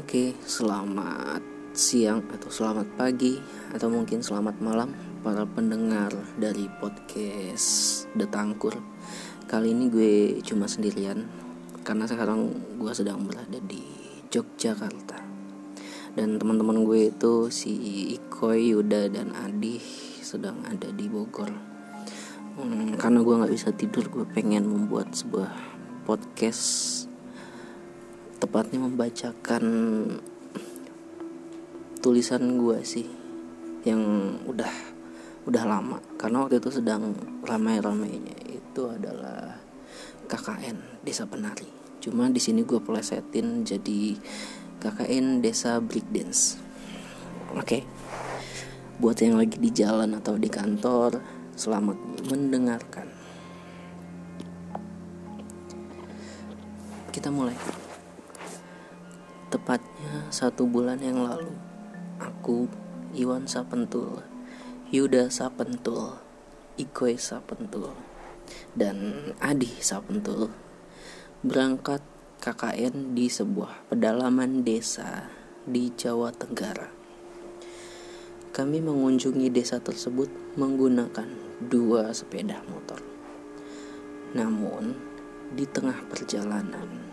Oke, selamat siang atau selamat pagi atau mungkin selamat malam para pendengar dari podcast Detangkur. Kali ini gue cuma sendirian karena sekarang gue sedang berada di Yogyakarta. Dan teman-teman gue itu si Ikoy, Yuda dan Adi sedang ada di Bogor. Hmm, karena gue nggak bisa tidur, gue pengen membuat sebuah podcast tepatnya membacakan tulisan gue sih yang udah udah lama. Karena waktu itu sedang ramai-ramainya itu adalah KKN Desa Penari. Cuma di sini gue plesetin jadi KKN Desa Breakdance oke. Okay. buat yang lagi di jalan atau di kantor selamat mendengarkan. Kita mulai Tepatnya satu bulan yang lalu, aku, Iwan Sapentul, Yuda Sapentul, Ikoy Sapentul, dan Adi Sapentul berangkat KKN di sebuah pedalaman desa di Jawa Tenggara. Kami mengunjungi desa tersebut menggunakan dua sepeda motor. Namun, di tengah perjalanan,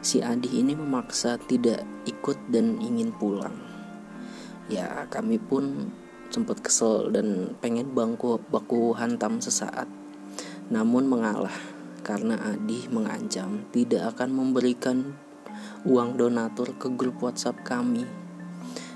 si Adi ini memaksa tidak ikut dan ingin pulang. Ya, kami pun sempat kesel dan pengen bangku baku hantam sesaat. Namun mengalah karena Adi mengancam tidak akan memberikan uang donatur ke grup WhatsApp kami.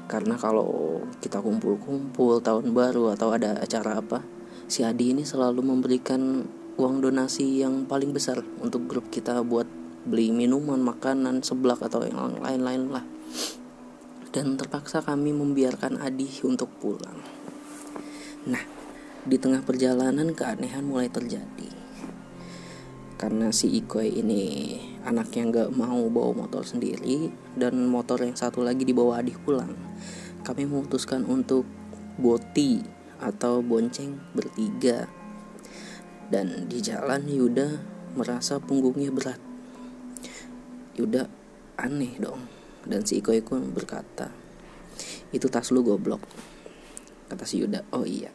Karena kalau kita kumpul-kumpul tahun baru atau ada acara apa, si Adi ini selalu memberikan uang donasi yang paling besar untuk grup kita buat beli minuman, makanan, seblak atau yang lain-lain lah. Dan terpaksa kami membiarkan Adi untuk pulang. Nah, di tengah perjalanan keanehan mulai terjadi. Karena si Ikoy ini anak yang gak mau bawa motor sendiri dan motor yang satu lagi dibawa Adi pulang. Kami memutuskan untuk boti atau bonceng bertiga. Dan di jalan Yuda merasa punggungnya berat Yuda aneh dong. Dan si Iko Iko berkata itu tas lu goblok kata si Yuda. Oh iya.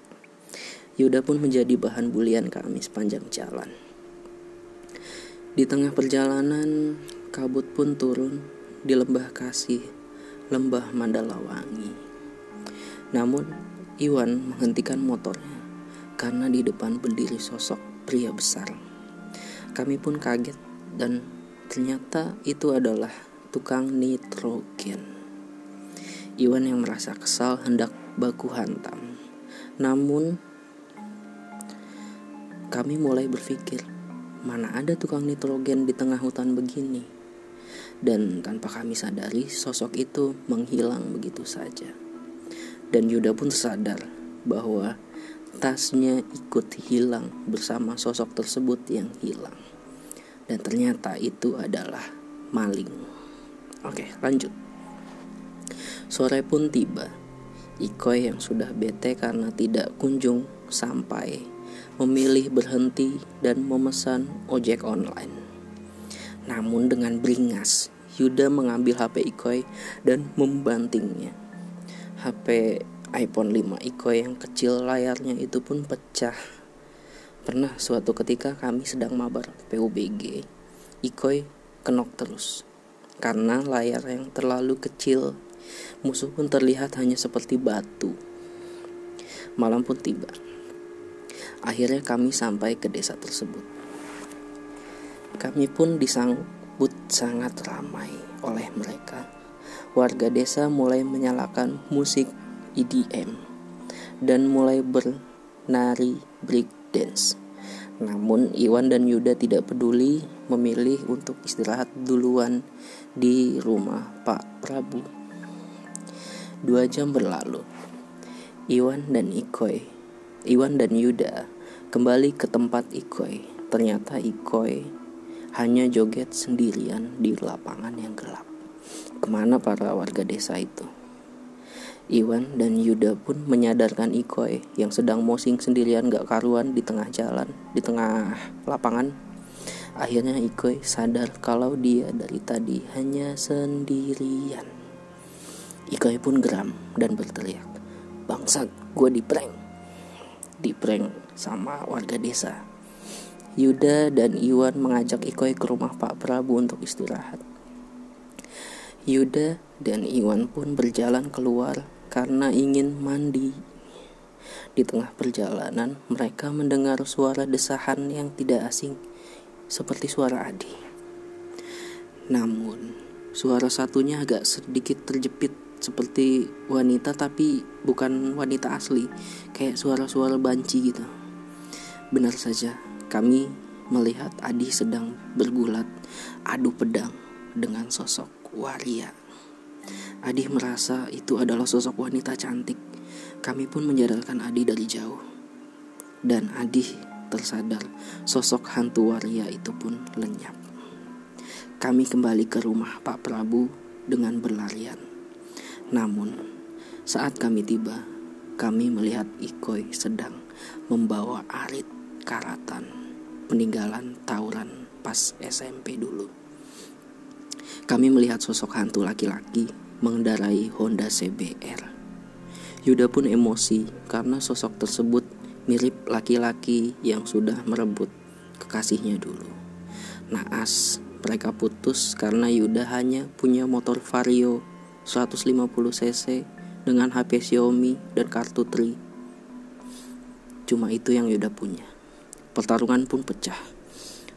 Yuda pun menjadi bahan bulian kami sepanjang jalan. Di tengah perjalanan kabut pun turun di lembah kasih lembah Mandalawangi. Namun Iwan menghentikan motornya karena di depan berdiri sosok pria besar. Kami pun kaget dan Ternyata itu adalah tukang nitrogen. Iwan yang merasa kesal hendak baku hantam. Namun kami mulai berpikir, mana ada tukang nitrogen di tengah hutan begini? Dan tanpa kami sadari, sosok itu menghilang begitu saja. Dan Yuda pun sadar bahwa tasnya ikut hilang bersama sosok tersebut yang hilang dan ternyata itu adalah maling. Oke, lanjut. Sore pun tiba. Ikoy yang sudah bete karena tidak kunjung sampai memilih berhenti dan memesan ojek online. Namun dengan beringas, Yuda mengambil HP Ikoy dan membantingnya. HP iPhone 5 Ikoy yang kecil layarnya itu pun pecah Pernah suatu ketika kami sedang mabar PUBG, Ikoy kenok terus. Karena layar yang terlalu kecil, musuh pun terlihat hanya seperti batu. Malam pun tiba. Akhirnya kami sampai ke desa tersebut. Kami pun disambut sangat ramai oleh mereka. Warga desa mulai menyalakan musik EDM dan mulai bernari break dance. Namun Iwan dan Yuda tidak peduli memilih untuk istirahat duluan di rumah Pak Prabu. Dua jam berlalu. Iwan dan Ikoy, Iwan dan Yuda kembali ke tempat Ikoy. Ternyata Ikoy hanya joget sendirian di lapangan yang gelap. Ke mana para warga desa itu? Iwan dan Yuda pun menyadarkan Ikoy yang sedang mosing sendirian gak karuan di tengah jalan, di tengah lapangan. Akhirnya Ikoy sadar kalau dia dari tadi hanya sendirian. Ikoy pun geram dan berteriak, Bangsat, gue di prank. Di prank sama warga desa. Yuda dan Iwan mengajak Ikoy ke rumah Pak Prabu untuk istirahat. Yuda dan Iwan pun berjalan keluar karena ingin mandi. Di tengah perjalanan, mereka mendengar suara desahan yang tidak asing, seperti suara Adi. Namun, suara satunya agak sedikit terjepit seperti wanita tapi bukan wanita asli, kayak suara-suara banci gitu. Benar saja, kami melihat Adi sedang bergulat adu pedang dengan sosok waria. Adi merasa itu adalah sosok wanita cantik. Kami pun menjadarkan Adi dari jauh. Dan Adi tersadar sosok hantu waria itu pun lenyap. Kami kembali ke rumah Pak Prabu dengan berlarian. Namun, saat kami tiba, kami melihat Ikoy sedang membawa arit karatan peninggalan tawuran pas SMP dulu. Kami melihat sosok hantu laki-laki mengendarai Honda CBR. Yuda pun emosi karena sosok tersebut mirip laki-laki yang sudah merebut kekasihnya dulu. Naas, mereka putus karena Yuda hanya punya motor Vario 150cc dengan HP Xiaomi dan kartu Tri. Cuma itu yang Yuda punya. Pertarungan pun pecah.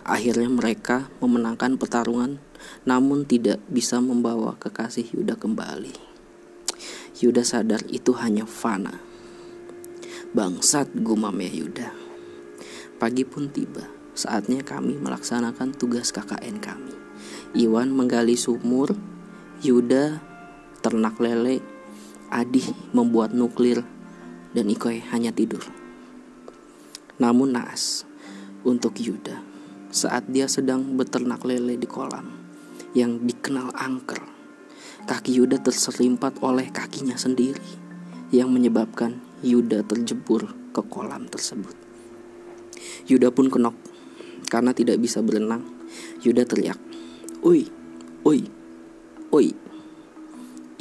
Akhirnya mereka memenangkan pertarungan namun tidak bisa membawa kekasih Yuda kembali. Yuda sadar itu hanya fana. Bangsat gumam ya Yuda. Pagi pun tiba, saatnya kami melaksanakan tugas KKN kami. Iwan menggali sumur, Yuda ternak lele, Adi membuat nuklir, dan Ikoy hanya tidur. Namun naas, untuk Yuda saat dia sedang beternak lele di kolam yang dikenal angker. Kaki Yuda terselimpat oleh kakinya sendiri yang menyebabkan Yuda terjebur ke kolam tersebut. Yuda pun kenok karena tidak bisa berenang. Yuda teriak, "Oi, oi, oi!"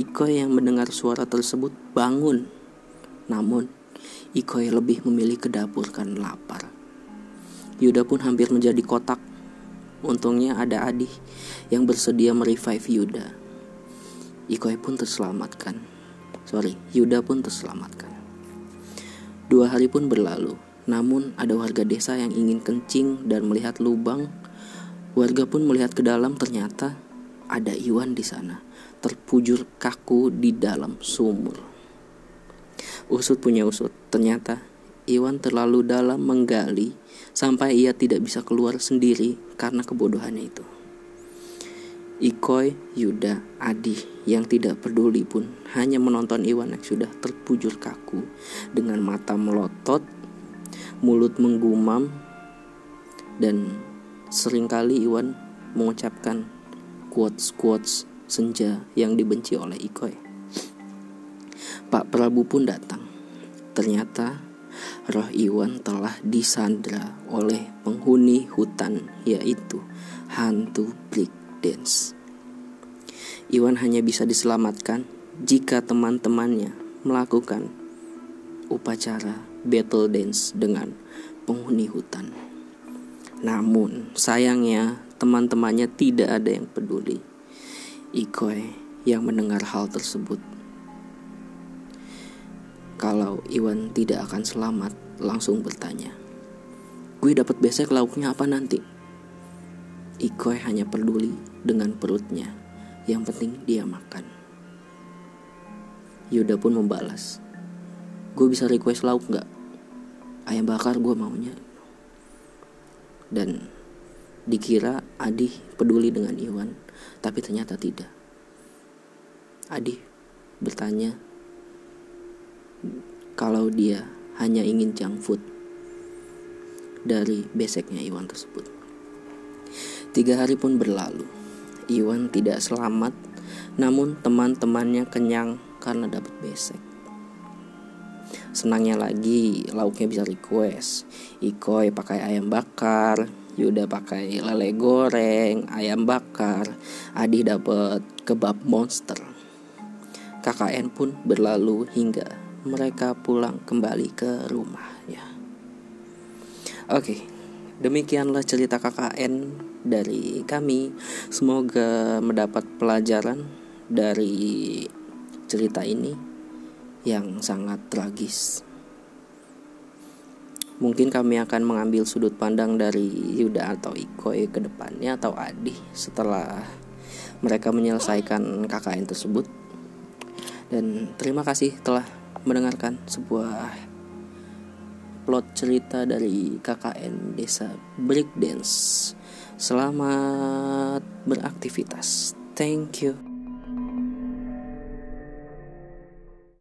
Iko yang mendengar suara tersebut bangun. Namun, Iko lebih memilih ke dapur karena lapar. Yuda pun hampir menjadi kotak. Untungnya ada Adi yang bersedia merevive Yuda. Ikoy pun terselamatkan. Sorry, Yuda pun terselamatkan. Dua hari pun berlalu, namun ada warga desa yang ingin kencing dan melihat lubang. Warga pun melihat ke dalam ternyata ada Iwan di sana, terpujur kaku di dalam sumur. Usut punya usut, ternyata Iwan terlalu dalam menggali sampai ia tidak bisa keluar sendiri karena kebodohannya itu. Ikoy, Yuda, Adi yang tidak peduli pun hanya menonton Iwan yang sudah terpujur kaku dengan mata melotot, mulut menggumam, dan sering kali Iwan mengucapkan quotes-quotes senja yang dibenci oleh Ikoy. Pak Prabu pun datang. Ternyata roh Iwan telah disandra oleh penghuni hutan yaitu hantu break dance. Iwan hanya bisa diselamatkan jika teman-temannya melakukan upacara battle dance dengan penghuni hutan. Namun sayangnya teman-temannya tidak ada yang peduli. Ikoy yang mendengar hal tersebut kalau Iwan tidak akan selamat, langsung bertanya. Gue dapat besek lauknya apa nanti? Ikoy hanya peduli dengan perutnya. Yang penting dia makan. Yuda pun membalas. Gue bisa request lauk nggak? Ayam bakar gue maunya. Dan dikira Adi peduli dengan Iwan, tapi ternyata tidak. Adi bertanya kalau dia hanya ingin junk food dari beseknya Iwan tersebut. Tiga hari pun berlalu. Iwan tidak selamat, namun teman-temannya kenyang karena dapat besek. Senangnya lagi, lauknya bisa request. Ikoy pakai ayam bakar, Yuda pakai lele goreng, ayam bakar, Adi dapat kebab monster. KKN pun berlalu hingga mereka pulang kembali ke rumahnya. Oke, demikianlah cerita KKN dari kami. Semoga mendapat pelajaran dari cerita ini yang sangat tragis. Mungkin kami akan mengambil sudut pandang dari Yuda atau Ikoy ke depannya atau Adi setelah mereka menyelesaikan KKN tersebut. Dan terima kasih telah mendengarkan sebuah plot cerita dari KKN Desa Breakdance. Selamat beraktivitas. Thank you.